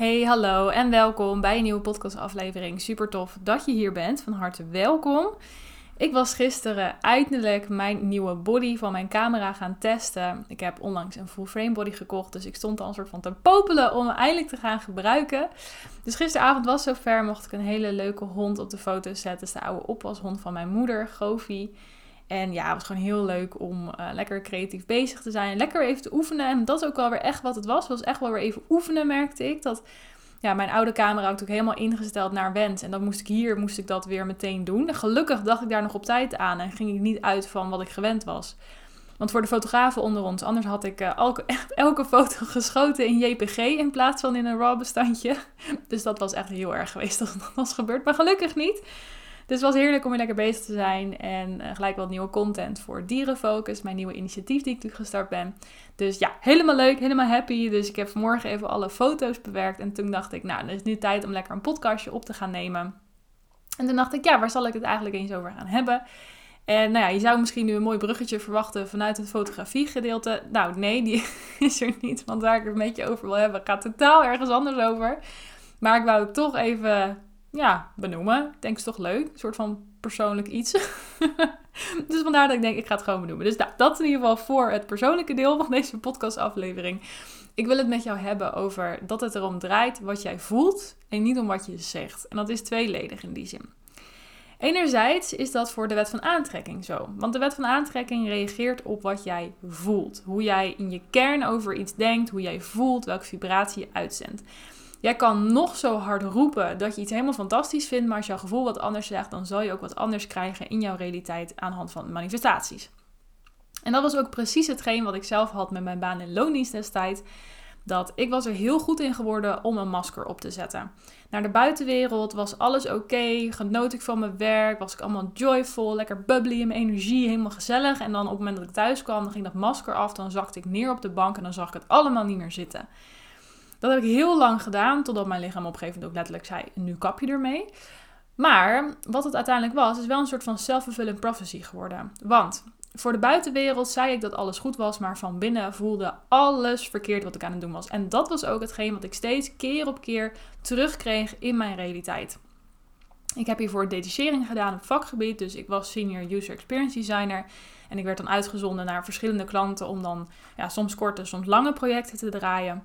Hey, hallo en welkom bij een nieuwe podcastaflevering. Super tof dat je hier bent. Van harte welkom. Ik was gisteren eindelijk mijn nieuwe body van mijn camera gaan testen. Ik heb onlangs een full frame body gekocht, dus ik stond al een soort van te popelen om hem eindelijk te gaan gebruiken. Dus gisteravond was zover, mocht ik een hele leuke hond op de foto zetten. Dus de oude oppashond van mijn moeder, Goofy. En ja, het was gewoon heel leuk om uh, lekker creatief bezig te zijn. Lekker even te oefenen. En dat is ook wel weer echt wat het was. Het was echt wel weer even oefenen, merkte ik. Dat ja, mijn oude camera ook helemaal ingesteld naar wens. En dan moest ik hier moest ik dat weer meteen doen. En gelukkig dacht ik daar nog op tijd aan. En ging ik niet uit van wat ik gewend was. Want voor de fotografen onder ons, anders had ik uh, elke, echt elke foto geschoten in JPG in plaats van in een RAW bestandje. Dus dat was echt heel erg geweest als dat was gebeurd. Maar gelukkig niet. Dus het was heerlijk om weer lekker bezig te zijn. En uh, gelijk wat nieuwe content voor Dierenfocus. Mijn nieuwe initiatief die ik natuurlijk gestart ben. Dus ja, helemaal leuk, helemaal happy. Dus ik heb vanmorgen even alle foto's bewerkt. En toen dacht ik, nou, het is nu tijd om lekker een podcastje op te gaan nemen. En toen dacht ik, ja, waar zal ik het eigenlijk eens over gaan hebben? En nou ja, je zou misschien nu een mooi bruggetje verwachten vanuit het fotografiegedeelte. Nou, nee, die is er niet. Want waar ik het een beetje over wil hebben, gaat totaal ergens anders over. Maar ik wou het toch even ja, benoemen. Ik denk, is toch leuk. Een soort van persoonlijk iets. dus vandaar dat ik denk, ik ga het gewoon benoemen. Dus nou, dat in ieder geval voor het persoonlijke deel van deze podcastaflevering. Ik wil het met jou hebben over dat het erom draait wat jij voelt en niet om wat je zegt. En dat is tweeledig in die zin. Enerzijds is dat voor de wet van aantrekking zo. Want de wet van aantrekking reageert op wat jij voelt. Hoe jij in je kern over iets denkt, hoe jij voelt, welke vibratie je uitzendt. Jij kan nog zo hard roepen dat je iets helemaal fantastisch vindt, maar als jouw gevoel wat anders zegt, dan zal je ook wat anders krijgen in jouw realiteit aan de hand van manifestaties. En dat was ook precies hetgeen wat ik zelf had met mijn baan in loondienst destijds. Dat ik was er heel goed in geworden om een masker op te zetten. Naar de buitenwereld was alles oké, genoot ik van mijn werk, was ik allemaal joyful, lekker bubbly in mijn energie, helemaal gezellig. En dan op het moment dat ik thuis kwam, dan ging dat masker af, dan zakte ik neer op de bank en dan zag ik het allemaal niet meer zitten. Dat heb ik heel lang gedaan, totdat mijn lichaam op een gegeven moment ook letterlijk zei: nu kap je ermee. Maar wat het uiteindelijk was, is wel een soort van self-fulfilling prophecy geworden. Want voor de buitenwereld zei ik dat alles goed was, maar van binnen voelde alles verkeerd wat ik aan het doen was. En dat was ook hetgeen wat ik steeds keer op keer terugkreeg in mijn realiteit. Ik heb hiervoor detachering gedaan op vakgebied, dus ik was senior user experience designer. En ik werd dan uitgezonden naar verschillende klanten om dan ja, soms korte, soms lange projecten te draaien.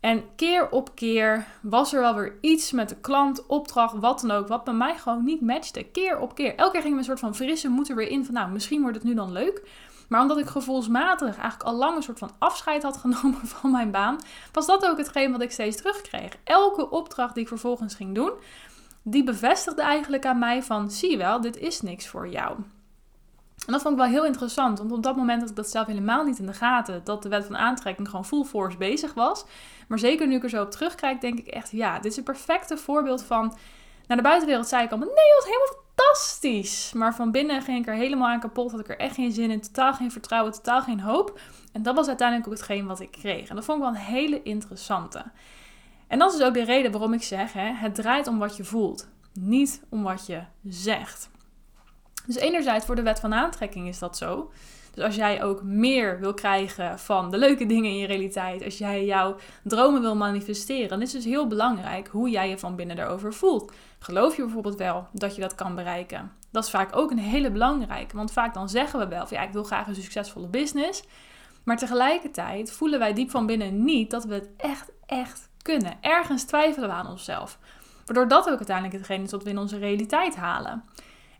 En keer op keer was er wel weer iets met de klant, opdracht, wat dan ook, wat bij mij gewoon niet matchte. Keer op keer. Elke keer ging een soort van frisse moed er weer in van, nou, misschien wordt het nu dan leuk. Maar omdat ik gevoelsmatig eigenlijk al lang een soort van afscheid had genomen van mijn baan, was dat ook hetgeen wat ik steeds terugkreeg. Elke opdracht die ik vervolgens ging doen, die bevestigde eigenlijk aan mij van, zie je wel, dit is niks voor jou. En dat vond ik wel heel interessant, want op dat moment had ik dat zelf helemaal niet in de gaten. Dat de wet van aantrekking gewoon full force bezig was. Maar zeker nu ik er zo op terugkijk, denk ik echt, ja, dit is een perfecte voorbeeld van... Naar de buitenwereld zei ik allemaal, nee, dat was helemaal fantastisch. Maar van binnen ging ik er helemaal aan kapot, had ik er echt geen zin in, totaal geen vertrouwen, totaal geen hoop. En dat was uiteindelijk ook hetgeen wat ik kreeg. En dat vond ik wel een hele interessante. En dat is ook de reden waarom ik zeg, hè, het draait om wat je voelt, niet om wat je zegt. Dus enerzijds voor de wet van aantrekking is dat zo. Dus als jij ook meer wil krijgen van de leuke dingen in je realiteit, als jij jouw dromen wil manifesteren, dan is het dus heel belangrijk hoe jij je van binnen daarover voelt. Geloof je bijvoorbeeld wel dat je dat kan bereiken? Dat is vaak ook een hele belangrijke, want vaak dan zeggen we wel van ja, ik wil graag een succesvolle business, maar tegelijkertijd voelen wij diep van binnen niet dat we het echt, echt kunnen. Ergens twijfelen we aan onszelf. Waardoor dat ook uiteindelijk hetgeen is wat we in onze realiteit halen.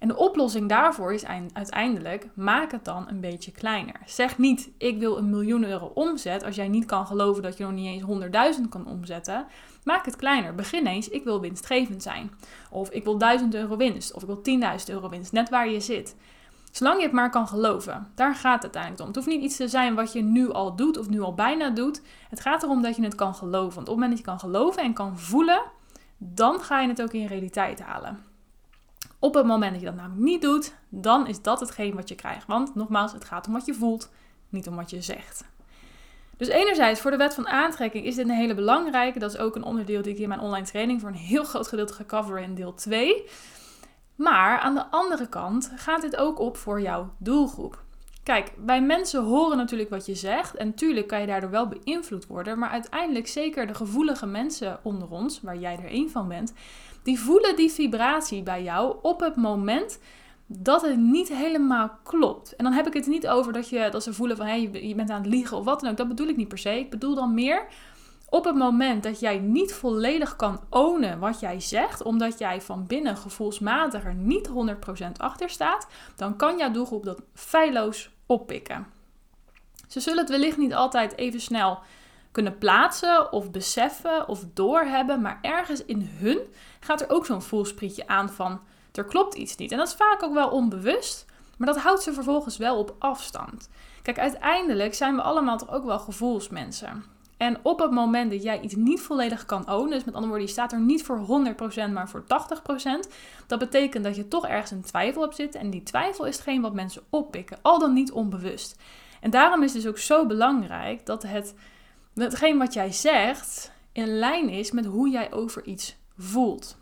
En de oplossing daarvoor is uiteindelijk, maak het dan een beetje kleiner. Zeg niet, ik wil een miljoen euro omzet als jij niet kan geloven dat je nog niet eens 100.000 kan omzetten. Maak het kleiner. Begin eens, ik wil winstgevend zijn. Of ik wil 1000 euro winst. Of ik wil 10.000 euro winst. Net waar je zit. Zolang je het maar kan geloven. Daar gaat het uiteindelijk om. Het hoeft niet iets te zijn wat je nu al doet of nu al bijna doet. Het gaat erom dat je het kan geloven. Want op het moment dat je kan geloven en kan voelen, dan ga je het ook in realiteit halen. Op het moment dat je dat namelijk niet doet, dan is dat hetgeen wat je krijgt. Want nogmaals, het gaat om wat je voelt, niet om wat je zegt. Dus enerzijds, voor de wet van aantrekking is dit een hele belangrijke. Dat is ook een onderdeel die ik in mijn online training voor een heel groot gedeelte ga coveren in deel 2. Maar aan de andere kant gaat dit ook op voor jouw doelgroep. Kijk, bij mensen horen natuurlijk wat je zegt. En tuurlijk kan je daardoor wel beïnvloed worden. Maar uiteindelijk, zeker de gevoelige mensen onder ons, waar jij er één van bent, die voelen die vibratie bij jou op het moment dat het niet helemaal klopt. En dan heb ik het niet over dat, je, dat ze voelen van hey, je bent aan het liegen of wat dan ook. Dat bedoel ik niet per se. Ik bedoel dan meer op het moment dat jij niet volledig kan ownen wat jij zegt, omdat jij van binnen gevoelsmatig er niet 100% achter staat, dan kan jouw doelgroep dat feilloos oppikken. Ze zullen het wellicht niet altijd even snel kunnen plaatsen of beseffen of doorhebben, maar ergens in hun gaat er ook zo'n voelsprietje aan van er klopt iets niet. En dat is vaak ook wel onbewust, maar dat houdt ze vervolgens wel op afstand. Kijk, uiteindelijk zijn we allemaal toch ook wel gevoelsmensen. En op het moment dat jij iets niet volledig kan ownen, dus met andere woorden, je staat er niet voor 100%, maar voor 80%, dat betekent dat je toch ergens een twijfel hebt zitten. En die twijfel is hetgeen wat mensen oppikken, al dan niet onbewust. En daarom is het dus ook zo belangrijk dat het, hetgeen wat jij zegt in lijn is met hoe jij over iets voelt.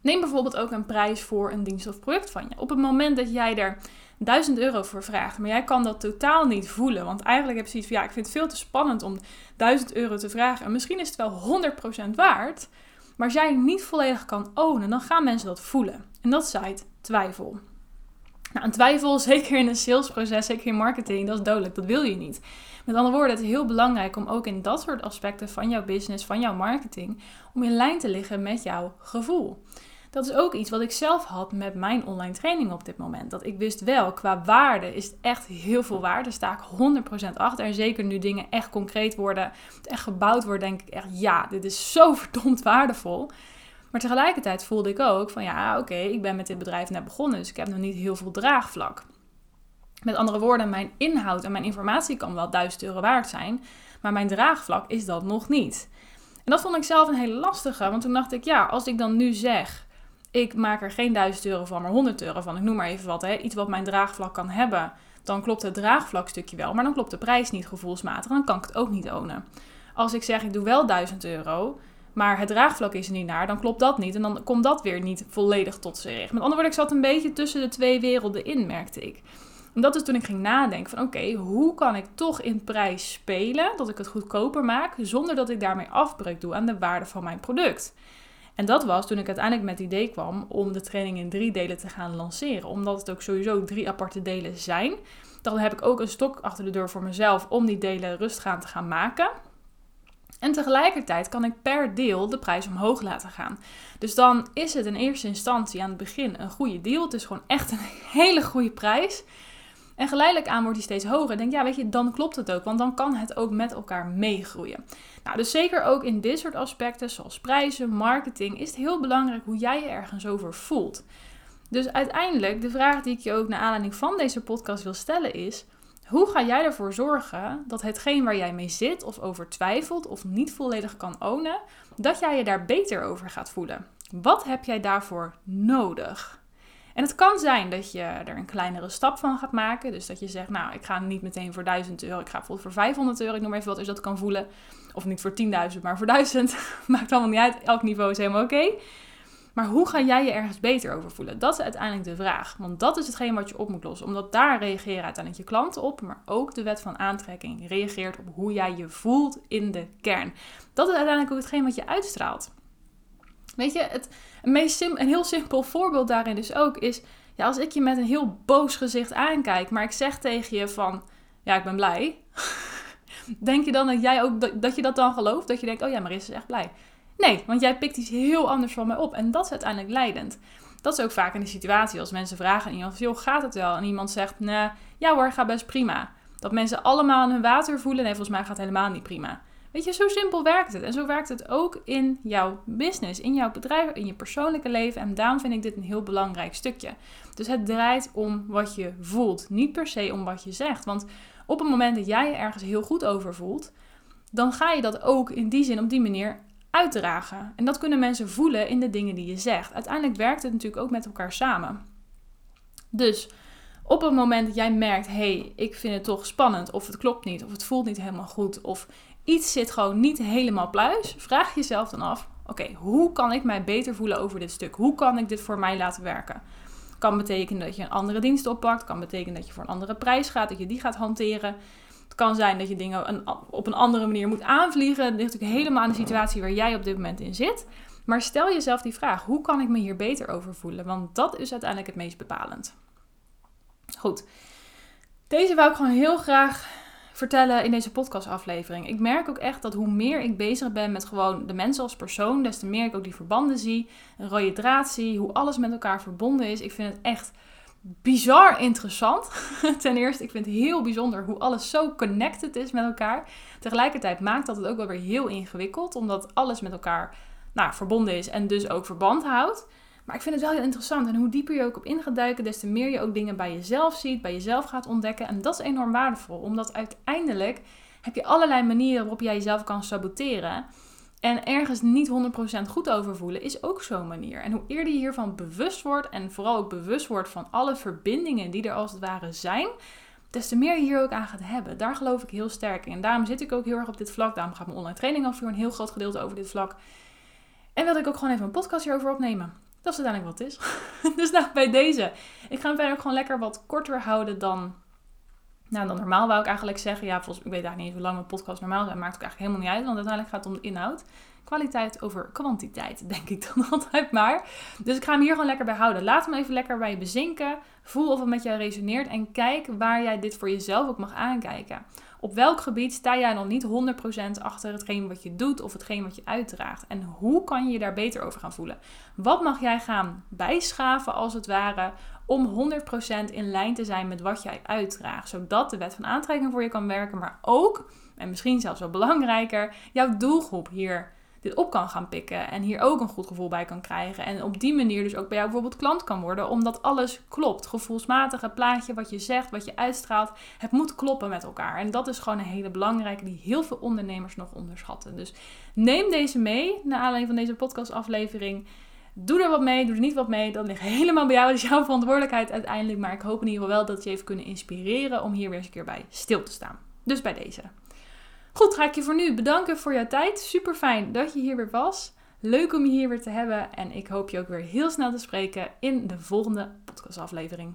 Neem bijvoorbeeld ook een prijs voor een dienst of product van je. Op het moment dat jij er 1000 euro voor vraagt, maar jij kan dat totaal niet voelen. Want eigenlijk heb je zoiets van ja, ik vind het veel te spannend om 1000 euro te vragen. En misschien is het wel 100% waard. Maar als jij niet volledig kan ownen, dan gaan mensen dat voelen. En dat zaait twijfel. Nou, een twijfel, zeker in een salesproces, zeker in marketing, dat is dodelijk. Dat wil je niet. Met andere woorden, het is heel belangrijk om ook in dat soort aspecten van jouw business, van jouw marketing, om in lijn te liggen met jouw gevoel. Dat is ook iets wat ik zelf had met mijn online training op dit moment. Dat ik wist wel, qua waarde is het echt heel veel waarde. Sta ik 100% achter. En zeker nu dingen echt concreet worden, echt gebouwd worden, denk ik echt, ja, dit is zo verdomd waardevol. Maar tegelijkertijd voelde ik ook van, ja, oké, ik ben met dit bedrijf net begonnen, dus ik heb nog niet heel veel draagvlak. Met andere woorden, mijn inhoud en mijn informatie kan wel 1000 euro waard zijn, maar mijn draagvlak is dat nog niet. En dat vond ik zelf een hele lastige, want toen dacht ik, ja, als ik dan nu zeg, ik maak er geen 1000 euro van, maar 100 euro van. Ik noem maar even wat, hè. iets wat mijn draagvlak kan hebben. Dan klopt het draagvlakstukje wel, maar dan klopt de prijs niet gevoelsmatig. Dan kan ik het ook niet ownen. Als ik zeg, ik doe wel 1000 euro, maar het draagvlak is er niet naar, dan klopt dat niet. En dan komt dat weer niet volledig tot z'n recht. Met andere woorden, ik zat een beetje tussen de twee werelden in, merkte ik. En dat is toen ik ging nadenken van oké, hoe kan ik toch in prijs spelen, dat ik het goedkoper maak, zonder dat ik daarmee afbreuk doe aan de waarde van mijn product. En dat was toen ik uiteindelijk met het idee kwam om de training in drie delen te gaan lanceren. Omdat het ook sowieso drie aparte delen zijn. Dan heb ik ook een stok achter de deur voor mezelf om die delen rustgaan te gaan maken. En tegelijkertijd kan ik per deel de prijs omhoog laten gaan. Dus dan is het in eerste instantie aan het begin een goede deal. Het is gewoon echt een hele goede prijs. En geleidelijk aan wordt die steeds hoger. Denk, ja, weet je, dan klopt het ook. Want dan kan het ook met elkaar meegroeien. Nou, dus zeker ook in dit soort aspecten, zoals prijzen, marketing, is het heel belangrijk hoe jij je ergens over voelt. Dus uiteindelijk, de vraag die ik je ook naar aanleiding van deze podcast wil stellen is: hoe ga jij ervoor zorgen dat hetgeen waar jij mee zit of over twijfelt of niet volledig kan ownen, dat jij je daar beter over gaat voelen? Wat heb jij daarvoor nodig? En het kan zijn dat je er een kleinere stap van gaat maken. Dus dat je zegt, nou, ik ga niet meteen voor 1000 euro. Ik ga bijvoorbeeld voor 500 euro. Ik noem even wat, als dat kan voelen. Of niet voor 10.000, maar voor 1000. Maakt allemaal niet uit. Elk niveau is helemaal oké. Maar hoe ga jij je ergens beter over voelen? Dat is uiteindelijk de vraag. Want dat is hetgeen wat je op moet lossen. Omdat daar reageren uiteindelijk je klanten op. Maar ook de wet van aantrekking reageert op hoe jij je voelt in de kern. Dat is uiteindelijk ook hetgeen wat je uitstraalt. Weet je, het meest een heel simpel voorbeeld daarin dus ook is... Ja, als ik je met een heel boos gezicht aankijk, maar ik zeg tegen je van... Ja, ik ben blij. Denk je dan dat jij ook dat, je dat dan gelooft? Dat je denkt, oh ja, Marissa is echt blij. Nee, want jij pikt iets heel anders van mij op. En dat is uiteindelijk leidend. Dat is ook vaak in de situatie als mensen vragen aan iemand: joh, gaat het wel? En iemand zegt: nee, ja hoor, gaat best prima. Dat mensen allemaal hun water voelen. Nee, volgens mij gaat het helemaal niet prima. Weet je, zo simpel werkt het. En zo werkt het ook in jouw business, in jouw bedrijf, in je persoonlijke leven. En daarom vind ik dit een heel belangrijk stukje. Dus het draait om wat je voelt, niet per se om wat je zegt. Want op het moment dat jij je ergens heel goed over voelt, dan ga je dat ook in die zin op die manier uitdragen. En dat kunnen mensen voelen in de dingen die je zegt. Uiteindelijk werkt het natuurlijk ook met elkaar samen. Dus op het moment dat jij merkt, hey, ik vind het toch spannend, of het klopt niet, of het voelt niet helemaal goed, of iets zit gewoon niet helemaal pluis, vraag jezelf dan af: oké, hoe kan ik mij beter voelen over dit stuk? Hoe kan ik dit voor mij laten werken? Kan betekenen dat je een andere dienst oppakt. Kan betekenen dat je voor een andere prijs gaat, dat je die gaat hanteren. Het kan zijn dat je dingen op een andere manier moet aanvliegen. Het ligt natuurlijk helemaal aan de situatie waar jij op dit moment in zit. Maar stel jezelf die vraag: hoe kan ik me hier beter over voelen? Want dat is uiteindelijk het meest bepalend. Goed. Deze wou ik gewoon heel graag vertellen in deze podcastaflevering. Ik merk ook echt dat hoe meer ik bezig ben met gewoon de mensen als persoon, des te meer ik ook die verbanden zie, een rode draad zie, hoe alles met elkaar verbonden is. Ik vind het echt bizar interessant. Ten eerste, ik vind het heel bijzonder hoe alles zo connected is met elkaar. Tegelijkertijd maakt dat het ook wel weer heel ingewikkeld, omdat alles met elkaar nou, verbonden is en dus ook verband houdt. Maar ik vind het wel heel interessant. En hoe dieper je ook op in gaat duiken, des te meer je ook dingen bij jezelf ziet, bij jezelf gaat ontdekken. En dat is enorm waardevol, omdat uiteindelijk heb je allerlei manieren waarop jij jezelf kan saboteren. En ergens niet 100% goed over voelen is ook zo'n manier. En hoe eerder je hiervan bewust wordt en vooral ook bewust wordt van alle verbindingen die er als het ware zijn, des te meer je hier ook aan gaat hebben. Daar geloof ik heel sterk in. En daarom zit ik ook heel erg op dit vlak. Daarom gaat mijn online training al voor een heel groot gedeelte over dit vlak. En wilde ik ook gewoon even een podcast hierover opnemen. Dat is uiteindelijk wat het is. dus nou, bij deze. Ik ga hem verder ook gewoon lekker wat korter houden dan, nou, dan normaal, wou ik eigenlijk zeggen. Ja, volgens, ik weet eigenlijk niet hoe lang mijn podcast normaal zijn. Maakt ook eigenlijk helemaal niet uit, want uiteindelijk gaat het om de inhoud. Kwaliteit over kwantiteit, denk ik dan altijd maar. Dus ik ga hem hier gewoon lekker bij houden. Laat hem even lekker bij je bezinken. Voel of het met jou resoneert. En kijk waar jij dit voor jezelf ook mag aankijken. Op welk gebied sta jij nog niet 100% achter hetgeen wat je doet of hetgeen wat je uitdraagt? En hoe kan je je daar beter over gaan voelen? Wat mag jij gaan bijschaven als het ware om 100% in lijn te zijn met wat jij uitdraagt? Zodat de wet van aantrekking voor je kan werken, maar ook, en misschien zelfs wel belangrijker, jouw doelgroep hier dit op kan gaan pikken en hier ook een goed gevoel bij kan krijgen. En op die manier dus ook bij jou bijvoorbeeld klant kan worden, omdat alles klopt. Gevoelsmatig, het plaatje, wat je zegt, wat je uitstraalt, het moet kloppen met elkaar. En dat is gewoon een hele belangrijke die heel veel ondernemers nog onderschatten. Dus neem deze mee naar aanleiding van deze podcastaflevering. Doe er wat mee, doe er niet wat mee. Dat ligt helemaal bij jou. Dat is jouw verantwoordelijkheid uiteindelijk. Maar ik hoop in ieder geval wel dat je even kunnen inspireren om hier weer eens een keer bij stil te staan. Dus bij deze. Goed, ga ik je voor nu bedanken voor jouw tijd. Super fijn dat je hier weer was. Leuk om je hier weer te hebben. En ik hoop je ook weer heel snel te spreken in de volgende podcastaflevering.